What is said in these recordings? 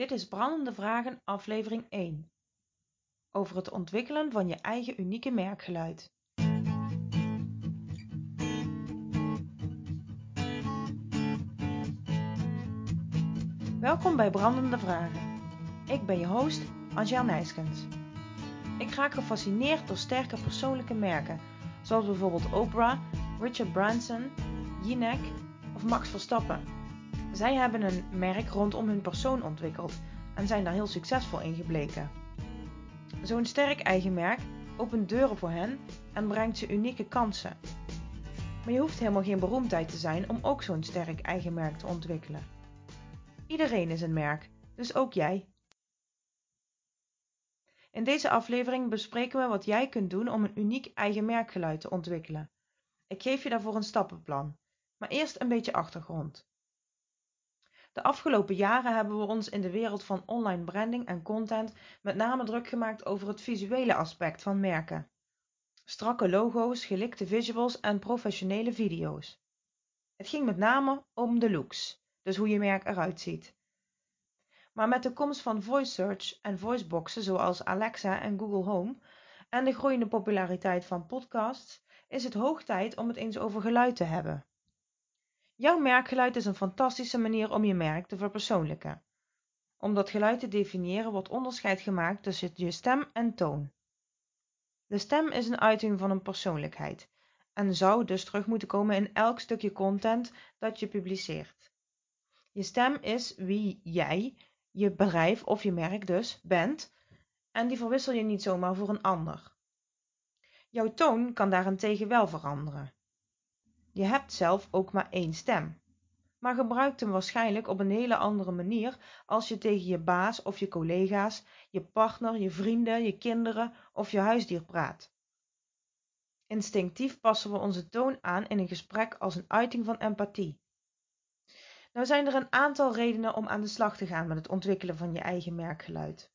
Dit is Brandende Vragen, aflevering 1. Over het ontwikkelen van je eigen unieke merkgeluid. Welkom bij Brandende Vragen. Ik ben je host, Angel Nijskens. Ik raak gefascineerd door sterke persoonlijke merken, zoals bijvoorbeeld Oprah, Richard Branson, Jinek of Max Verstappen. Zij hebben een merk rondom hun persoon ontwikkeld en zijn daar heel succesvol in gebleken. Zo'n sterk eigen merk opent deuren voor hen en brengt ze unieke kansen. Maar je hoeft helemaal geen beroemdheid te zijn om ook zo'n sterk eigen merk te ontwikkelen. Iedereen is een merk, dus ook jij. In deze aflevering bespreken we wat jij kunt doen om een uniek eigen merkgeluid te ontwikkelen. Ik geef je daarvoor een stappenplan, maar eerst een beetje achtergrond. De afgelopen jaren hebben we ons in de wereld van online branding en content met name druk gemaakt over het visuele aspect van merken. Strakke logo's, gelikte visuals en professionele video's. Het ging met name om de looks, dus hoe je merk eruit ziet. Maar met de komst van voice search en voiceboxen zoals Alexa en Google Home en de groeiende populariteit van podcasts is het hoog tijd om het eens over geluid te hebben. Jouw merkgeluid is een fantastische manier om je merk te verpersoonlijken. Om dat geluid te definiëren wordt onderscheid gemaakt tussen je stem en toon. De stem is een uiting van een persoonlijkheid en zou dus terug moeten komen in elk stukje content dat je publiceert. Je stem is wie jij, je bedrijf of je merk dus, bent en die verwissel je niet zomaar voor een ander. Jouw toon kan daarentegen wel veranderen. Je hebt zelf ook maar één stem, maar gebruikt hem waarschijnlijk op een hele andere manier als je tegen je baas of je collega's, je partner, je vrienden, je kinderen of je huisdier praat. Instinctief passen we onze toon aan in een gesprek als een uiting van empathie. Nou zijn er een aantal redenen om aan de slag te gaan met het ontwikkelen van je eigen merkgeluid.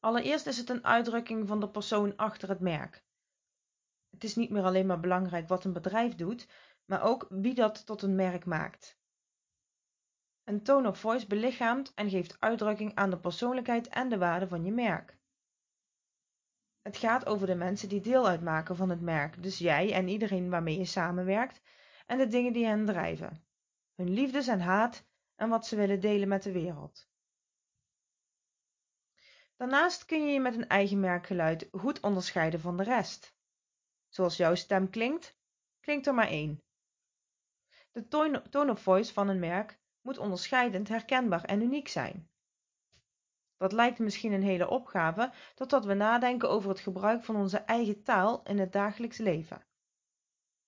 Allereerst is het een uitdrukking van de persoon achter het merk het is niet meer alleen maar belangrijk wat een bedrijf doet, maar ook wie dat tot een merk maakt. Een tone of voice belichaamt en geeft uitdrukking aan de persoonlijkheid en de waarde van je merk. Het gaat over de mensen die deel uitmaken van het merk, dus jij en iedereen waarmee je samenwerkt, en de dingen die hen drijven. Hun liefdes en haat en wat ze willen delen met de wereld. Daarnaast kun je je met een eigen merkgeluid goed onderscheiden van de rest. Zoals jouw stem klinkt, klinkt er maar één. De tone of voice van een merk moet onderscheidend, herkenbaar en uniek zijn. Dat lijkt misschien een hele opgave totdat we nadenken over het gebruik van onze eigen taal in het dagelijks leven.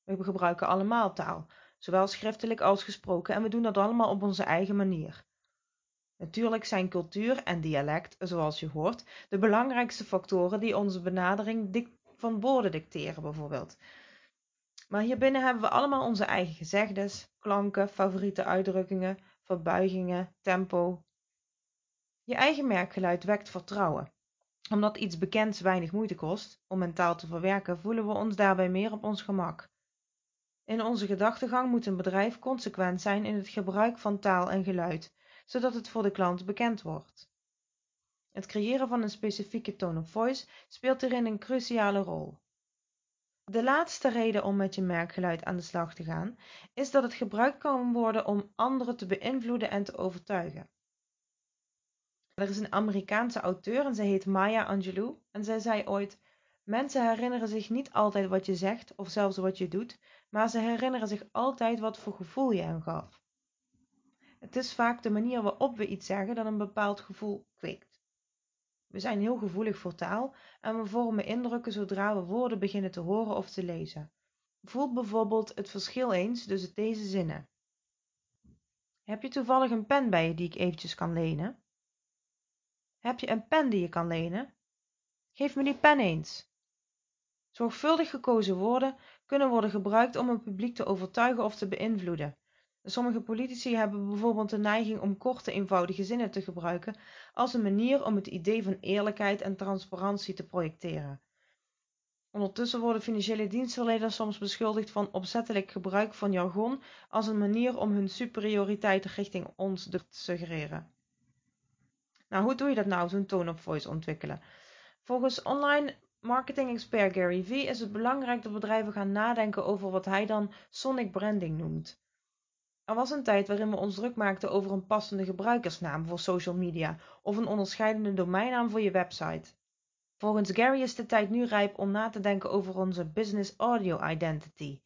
We gebruiken allemaal taal, zowel schriftelijk als gesproken, en we doen dat allemaal op onze eigen manier. Natuurlijk zijn cultuur en dialect, zoals je hoort, de belangrijkste factoren die onze benadering van woorden dicteren bijvoorbeeld. Maar hierbinnen hebben we allemaal onze eigen gezegdes, klanken, favoriete uitdrukkingen, verbuigingen, tempo. Je eigen merkgeluid wekt vertrouwen. Omdat iets bekends weinig moeite kost om mentaal te verwerken, voelen we ons daarbij meer op ons gemak. In onze gedachtegang moet een bedrijf consequent zijn in het gebruik van taal en geluid, zodat het voor de klant bekend wordt. Het creëren van een specifieke tone of voice speelt hierin een cruciale rol. De laatste reden om met je merkgeluid aan de slag te gaan is dat het gebruikt kan worden om anderen te beïnvloeden en te overtuigen. Er is een Amerikaanse auteur en zij heet Maya Angelou en zij zei ooit: Mensen herinneren zich niet altijd wat je zegt of zelfs wat je doet, maar ze herinneren zich altijd wat voor gevoel je hen gaf. Het is vaak de manier waarop we iets zeggen dat een bepaald gevoel kweekt. We zijn heel gevoelig voor taal en we vormen indrukken zodra we woorden beginnen te horen of te lezen. Voel bijvoorbeeld het verschil eens tussen deze zinnen. Heb je toevallig een pen bij je die ik eventjes kan lenen? Heb je een pen die je kan lenen? Geef me die pen eens. Zorgvuldig gekozen woorden kunnen worden gebruikt om een publiek te overtuigen of te beïnvloeden. Sommige politici hebben bijvoorbeeld de neiging om korte eenvoudige zinnen te gebruiken als een manier om het idee van eerlijkheid en transparantie te projecteren. Ondertussen worden financiële dienstverleners soms beschuldigd van opzettelijk gebruik van jargon als een manier om hun superioriteit richting ons te suggereren. Nou, hoe doe je dat nou, zo'n tone of voice ontwikkelen? Volgens online marketing-expert Gary Vee is het belangrijk dat bedrijven gaan nadenken over wat hij dan sonic branding noemt. Er was een tijd waarin we ons druk maakten over een passende gebruikersnaam voor social media of een onderscheidende domeinnaam voor je website. Volgens Gary is de tijd nu rijp om na te denken over onze business audio identity.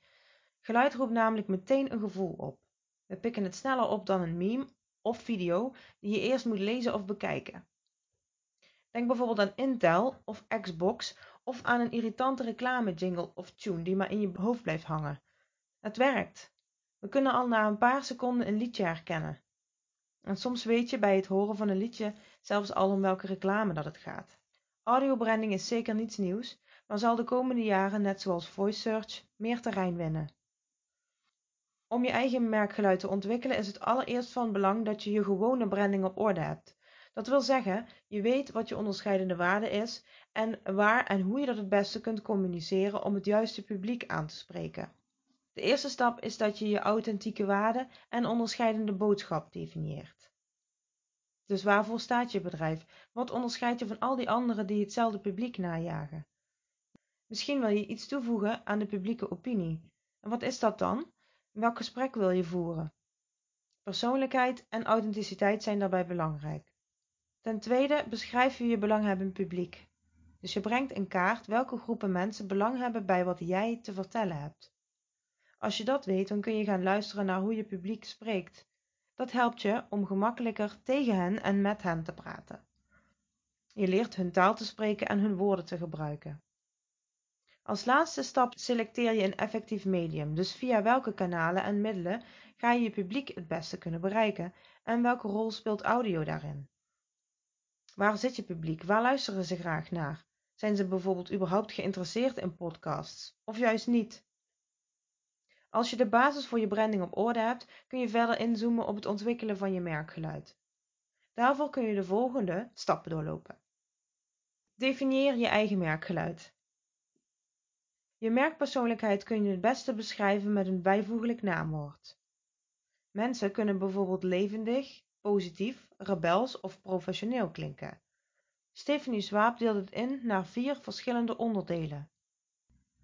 Geluid roept namelijk meteen een gevoel op. We pikken het sneller op dan een meme of video die je eerst moet lezen of bekijken. Denk bijvoorbeeld aan Intel of Xbox of aan een irritante reclame jingle of tune die maar in je hoofd blijft hangen. Het werkt. We kunnen al na een paar seconden een liedje herkennen. En soms weet je bij het horen van een liedje zelfs al om welke reclame dat het gaat. Audiobranding is zeker niets nieuws, maar zal de komende jaren, net zoals voice search, meer terrein winnen. Om je eigen merkgeluid te ontwikkelen is het allereerst van belang dat je je gewone branding op orde hebt. Dat wil zeggen, je weet wat je onderscheidende waarde is en waar en hoe je dat het beste kunt communiceren om het juiste publiek aan te spreken. De eerste stap is dat je je authentieke waarde en onderscheidende boodschap definieert. Dus waarvoor staat je bedrijf? Wat onderscheidt je van al die anderen die hetzelfde publiek najagen? Misschien wil je iets toevoegen aan de publieke opinie. En wat is dat dan? Welk gesprek wil je voeren? Persoonlijkheid en authenticiteit zijn daarbij belangrijk. Ten tweede beschrijf je je belanghebbend publiek. Dus je brengt in kaart welke groepen mensen belang hebben bij wat jij te vertellen hebt. Als je dat weet, dan kun je gaan luisteren naar hoe je publiek spreekt. Dat helpt je om gemakkelijker tegen hen en met hen te praten. Je leert hun taal te spreken en hun woorden te gebruiken. Als laatste stap selecteer je een effectief medium, dus via welke kanalen en middelen ga je je publiek het beste kunnen bereiken en welke rol speelt audio daarin. Waar zit je publiek? Waar luisteren ze graag naar? Zijn ze bijvoorbeeld überhaupt geïnteresseerd in podcasts? Of juist niet? Als je de basis voor je branding op orde hebt, kun je verder inzoomen op het ontwikkelen van je merkgeluid. Daarvoor kun je de volgende stappen doorlopen. Definieer je eigen merkgeluid. Je merkpersoonlijkheid kun je het beste beschrijven met een bijvoeglijk naamwoord. Mensen kunnen bijvoorbeeld levendig, positief, rebels of professioneel klinken. Stephanie Swaap deelt het in naar vier verschillende onderdelen.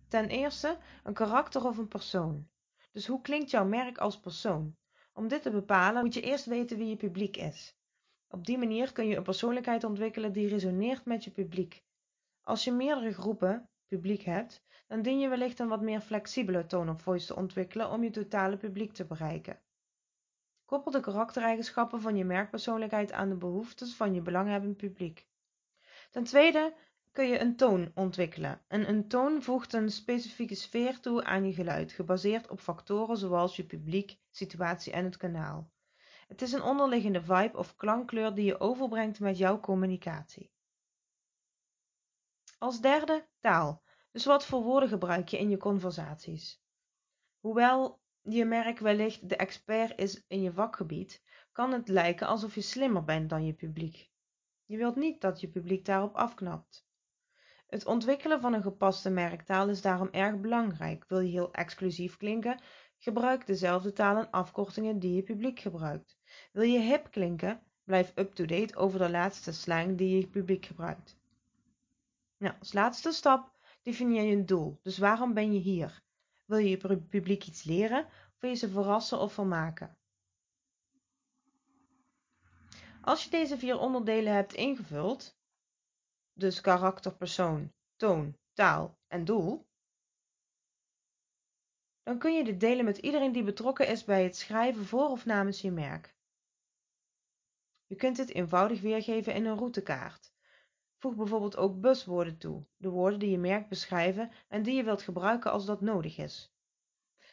Ten eerste een karakter of een persoon. Dus hoe klinkt jouw merk als persoon? Om dit te bepalen moet je eerst weten wie je publiek is. Op die manier kun je een persoonlijkheid ontwikkelen die resoneert met je publiek. Als je meerdere groepen publiek hebt, dan dien je wellicht een wat meer flexibele tone of voice te ontwikkelen om je totale publiek te bereiken. Koppel de karaktereigenschappen van je merkpersoonlijkheid aan de behoeftes van je belanghebbend publiek. Ten tweede kun je een toon ontwikkelen en een toon voegt een specifieke sfeer toe aan je geluid, gebaseerd op factoren zoals je publiek, situatie en het kanaal. Het is een onderliggende vibe of klankkleur die je overbrengt met jouw communicatie. Als derde taal. Dus wat voor woorden gebruik je in je conversaties? Hoewel je merk wellicht de expert is in je vakgebied, kan het lijken alsof je slimmer bent dan je publiek. Je wilt niet dat je publiek daarop afknapt. Het ontwikkelen van een gepaste merktaal is daarom erg belangrijk. Wil je heel exclusief klinken, gebruik dezelfde taal en afkortingen die je publiek gebruikt. Wil je hip klinken, blijf up-to-date over de laatste slang die je publiek gebruikt. Nou, als laatste stap definieer je een doel. Dus waarom ben je hier? Wil je je publiek iets leren wil je ze verrassen of vermaken? Als je deze vier onderdelen hebt ingevuld, dus karakter, persoon, toon, taal en doel, dan kun je dit delen met iedereen die betrokken is bij het schrijven voor of namens je merk. Je kunt dit eenvoudig weergeven in een routekaart. Voeg bijvoorbeeld ook buswoorden toe, de woorden die je merk beschrijven en die je wilt gebruiken als dat nodig is.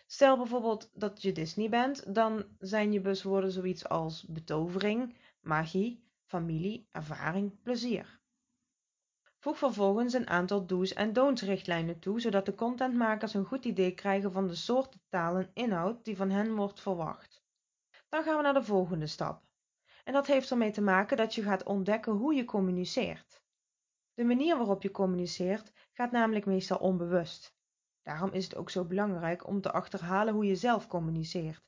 Stel bijvoorbeeld dat je Disney bent, dan zijn je buswoorden zoiets als betovering, magie, familie, ervaring, plezier. Voeg vervolgens een aantal do's en don'ts richtlijnen toe, zodat de contentmakers een goed idee krijgen van de soorten taal en inhoud die van hen wordt verwacht. Dan gaan we naar de volgende stap. En dat heeft ermee te maken dat je gaat ontdekken hoe je communiceert. De manier waarop je communiceert gaat namelijk meestal onbewust. Daarom is het ook zo belangrijk om te achterhalen hoe je zelf communiceert.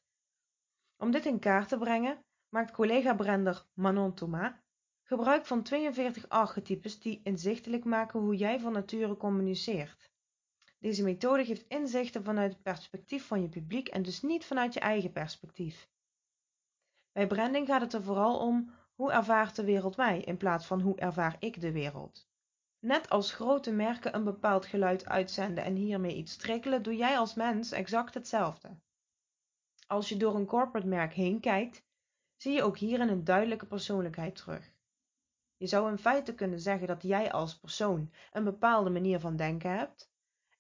Om dit in kaart te brengen, maakt collega-brender Manon Thomas gebruik van 42 archetypes die inzichtelijk maken hoe jij van nature communiceert. Deze methode geeft inzichten vanuit het perspectief van je publiek en dus niet vanuit je eigen perspectief. Bij branding gaat het er vooral om hoe ervaart de wereld mij in plaats van hoe ervaar ik de wereld. Net als grote merken een bepaald geluid uitzenden en hiermee iets triggeren, doe jij als mens exact hetzelfde. Als je door een corporate merk heen kijkt, zie je ook hierin een duidelijke persoonlijkheid terug. Je zou in feite kunnen zeggen dat jij als persoon een bepaalde manier van denken hebt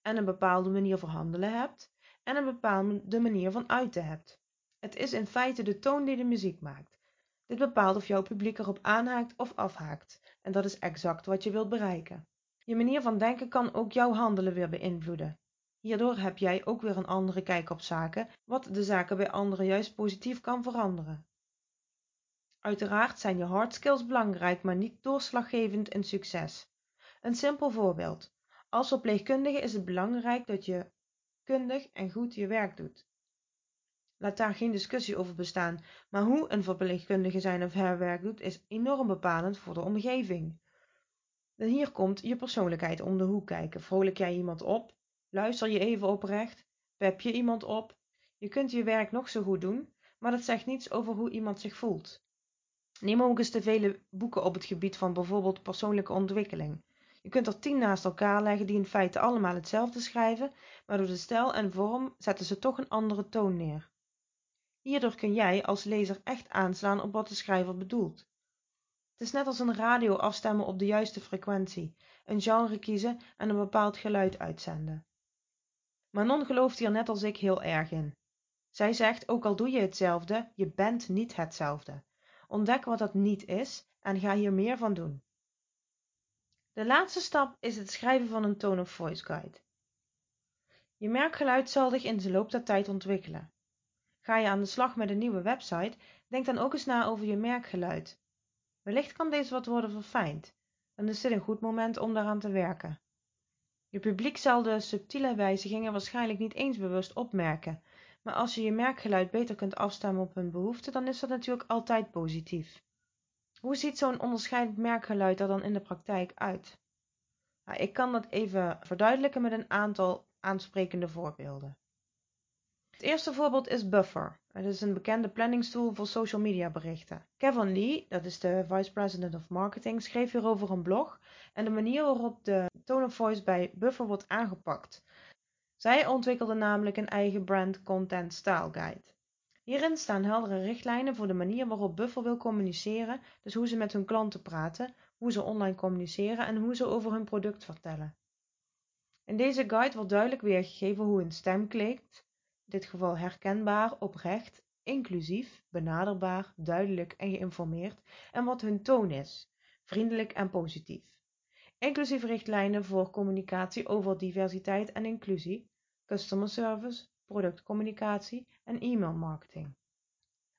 en een bepaalde manier van handelen hebt en een bepaalde manier van uiten hebt. Het is in feite de toon die de muziek maakt. Dit bepaalt of jouw publiek erop aanhaakt of afhaakt en dat is exact wat je wilt bereiken. Je manier van denken kan ook jouw handelen weer beïnvloeden. Hierdoor heb jij ook weer een andere kijk op zaken, wat de zaken bij anderen juist positief kan veranderen. Uiteraard zijn je hard skills belangrijk, maar niet doorslaggevend in succes. Een simpel voorbeeld. Als verpleegkundige is het belangrijk dat je kundig en goed je werk doet. Laat daar geen discussie over bestaan, maar hoe een verpleegkundige zijn of haar werk doet is enorm bepalend voor de omgeving. En hier komt je persoonlijkheid om de hoek kijken. Vrolijk jij iemand op? Luister je even oprecht? Pep je iemand op? Je kunt je werk nog zo goed doen, maar dat zegt niets over hoe iemand zich voelt. Neem ook eens de vele boeken op het gebied van bijvoorbeeld persoonlijke ontwikkeling. Je kunt er tien naast elkaar leggen die in feite allemaal hetzelfde schrijven, maar door de stijl en vorm zetten ze toch een andere toon neer. Hierdoor kun jij als lezer echt aanslaan op wat de schrijver bedoelt. Het is net als een radio afstemmen op de juiste frequentie, een genre kiezen en een bepaald geluid uitzenden. Manon gelooft hier net als ik heel erg in. Zij zegt, ook al doe je hetzelfde, je bent niet hetzelfde. Ontdek wat dat niet is en ga hier meer van doen. De laatste stap is het schrijven van een tone of voice guide. Je merkgeluid zal zich in de loop der tijd ontwikkelen. Ga je aan de slag met een nieuwe website, denk dan ook eens na over je merkgeluid. Wellicht kan deze wat worden verfijnd, dan is dit een goed moment om daaraan te werken. Je publiek zal de subtiele wijzigingen waarschijnlijk niet eens bewust opmerken, maar als je je merkgeluid beter kunt afstemmen op hun behoeften, dan is dat natuurlijk altijd positief. Hoe ziet zo'n onderscheidend merkgeluid er dan in de praktijk uit? Nou, ik kan dat even verduidelijken met een aantal aansprekende voorbeelden. Het eerste voorbeeld is Buffer. Het is een bekende planningstool voor social media berichten. Kevin Lee, dat is de Vice President of Marketing, schreef hierover een blog en de manier waarop de tone of voice bij Buffer wordt aangepakt. Zij ontwikkelde namelijk een eigen brand content style guide. Hierin staan heldere richtlijnen voor de manier waarop Buffer wil communiceren, dus hoe ze met hun klanten praten, hoe ze online communiceren en hoe ze over hun product vertellen. In deze guide wordt duidelijk weergegeven hoe een stem klinkt, in dit geval herkenbaar, oprecht, inclusief, benaderbaar, duidelijk en geïnformeerd, en wat hun toon is, vriendelijk en positief. Inclusief richtlijnen voor communicatie over diversiteit en inclusie, customer service, productcommunicatie en e-mailmarketing.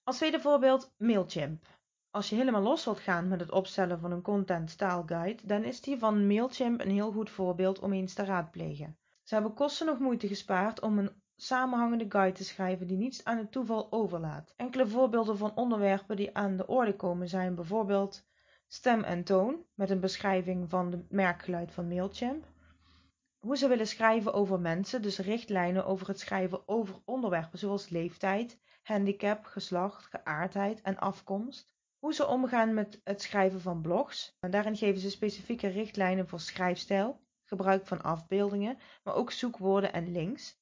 Als tweede voorbeeld Mailchimp. Als je helemaal los wilt gaan met het opstellen van een content style guide, dan is die van Mailchimp een heel goed voorbeeld om eens te raadplegen. Ze hebben kosten nog moeite gespaard om een samenhangende guide te schrijven die niets aan het toeval overlaat. Enkele voorbeelden van onderwerpen die aan de orde komen zijn bijvoorbeeld stem en toon met een beschrijving van het merkgeluid van Mailchimp, hoe ze willen schrijven over mensen, dus richtlijnen over het schrijven over onderwerpen zoals leeftijd, handicap, geslacht, geaardheid en afkomst. Hoe ze omgaan met het schrijven van blogs. En daarin geven ze specifieke richtlijnen voor schrijfstijl, gebruik van afbeeldingen, maar ook zoekwoorden en links.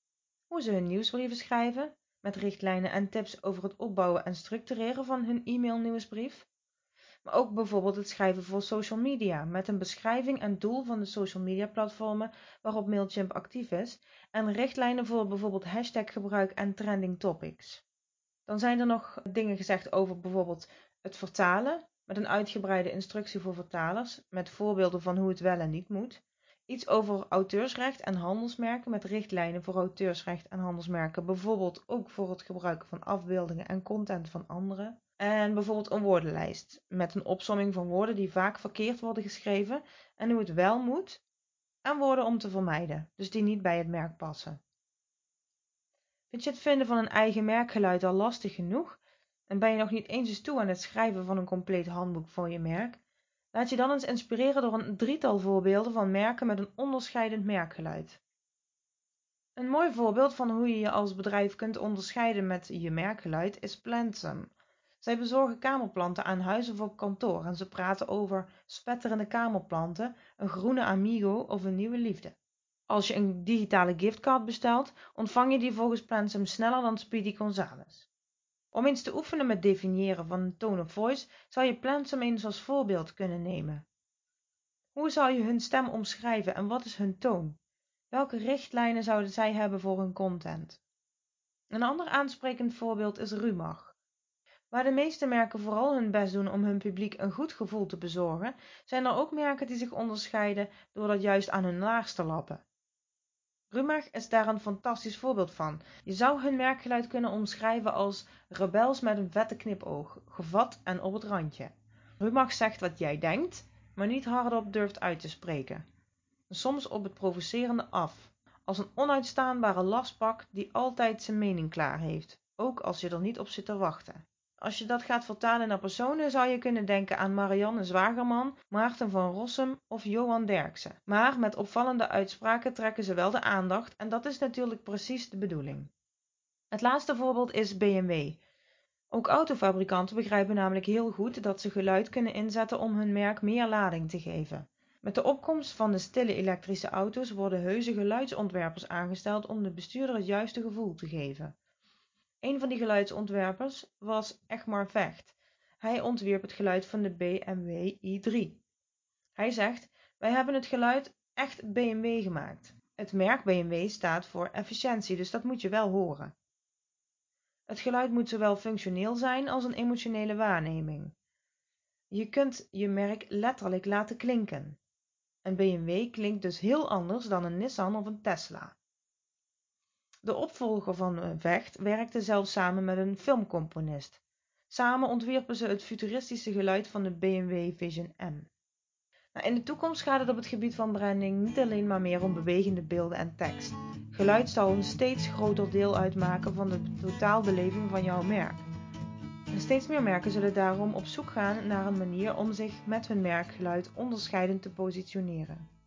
Hoe ze hun nieuwsbrieven schrijven, met richtlijnen en tips over het opbouwen en structureren van hun e-mail nieuwsbrief maar ook bijvoorbeeld het schrijven voor social media met een beschrijving en doel van de social media platformen waarop Mailchimp actief is en richtlijnen voor bijvoorbeeld hashtaggebruik en trending topics. Dan zijn er nog dingen gezegd over bijvoorbeeld het vertalen met een uitgebreide instructie voor vertalers met voorbeelden van hoe het wel en niet moet. Iets over auteursrecht en handelsmerken met richtlijnen voor auteursrecht en handelsmerken, bijvoorbeeld ook voor het gebruiken van afbeeldingen en content van anderen. En bijvoorbeeld een woordenlijst met een opsomming van woorden die vaak verkeerd worden geschreven en hoe het wel moet en woorden om te vermijden, dus die niet bij het merk passen. Vind je het vinden van een eigen merkgeluid al lastig genoeg en ben je nog niet eens toe aan het schrijven van een compleet handboek voor je merk? Laat je dan eens inspireren door een drietal voorbeelden van merken met een onderscheidend merkgeluid. Een mooi voorbeeld van hoe je je als bedrijf kunt onderscheiden met je merkgeluid is Plantsum. Zij bezorgen kamerplanten aan huis of op kantoor en ze praten over spetterende kamerplanten, een groene amigo of een nieuwe liefde. Als je een digitale giftcard bestelt, ontvang je die volgens Plantsum sneller dan Speedy Gonzales. Om eens te oefenen met definiëren van een tone of voice, zou je Plantsum eens als voorbeeld kunnen nemen. Hoe zou je hun stem omschrijven en wat is hun toon? Welke richtlijnen zouden zij hebben voor hun content? Een ander aansprekend voorbeeld is Rumach. Waar de meeste merken vooral hun best doen om hun publiek een goed gevoel te bezorgen, zijn er ook merken die zich onderscheiden door dat juist aan hun laars te lappen. Rumach is daar een fantastisch voorbeeld van. Je zou hun merkgeluid kunnen omschrijven als rebels met een vette knipoog, gevat en op het randje. Rumach zegt wat jij denkt, maar niet hardop durft uit te spreken. Soms op het provocerende af, als een onuitstaanbare lastpak die altijd zijn mening klaar heeft, ook als je er niet op zit te wachten. Als je dat gaat vertalen naar personen zou je kunnen denken aan Marianne Zwagerman, Maarten van Rossum of Johan Derksen. Maar met opvallende uitspraken trekken ze wel de aandacht en dat is natuurlijk precies de bedoeling. Het laatste voorbeeld is BMW. Ook autofabrikanten begrijpen namelijk heel goed dat ze geluid kunnen inzetten om hun merk meer lading te geven. Met de opkomst van de stille elektrische auto's worden heuse geluidsontwerpers aangesteld om de bestuurder het juiste gevoel te geven. Een van die geluidsontwerpers was Egmar Vecht. Hij ontwierp het geluid van de BMW i3. Hij zegt: Wij hebben het geluid echt BMW gemaakt. Het merk BMW staat voor efficiëntie, dus dat moet je wel horen. Het geluid moet zowel functioneel zijn als een emotionele waarneming. Je kunt je merk letterlijk laten klinken. Een BMW klinkt dus heel anders dan een Nissan of een Tesla. De opvolger van eh, Vecht werkte zelfs samen met een filmcomponist. Samen ontwierpen ze het futuristische geluid van de BMW Vision M. Nou, in de toekomst gaat het op het gebied van branding niet alleen maar meer om bewegende beelden en tekst. Geluid zal een steeds groter deel uitmaken van de totaalbeleving van jouw merk. Steeds meer merken zullen daarom op zoek gaan naar een manier om zich met hun merkgeluid onderscheidend te positioneren.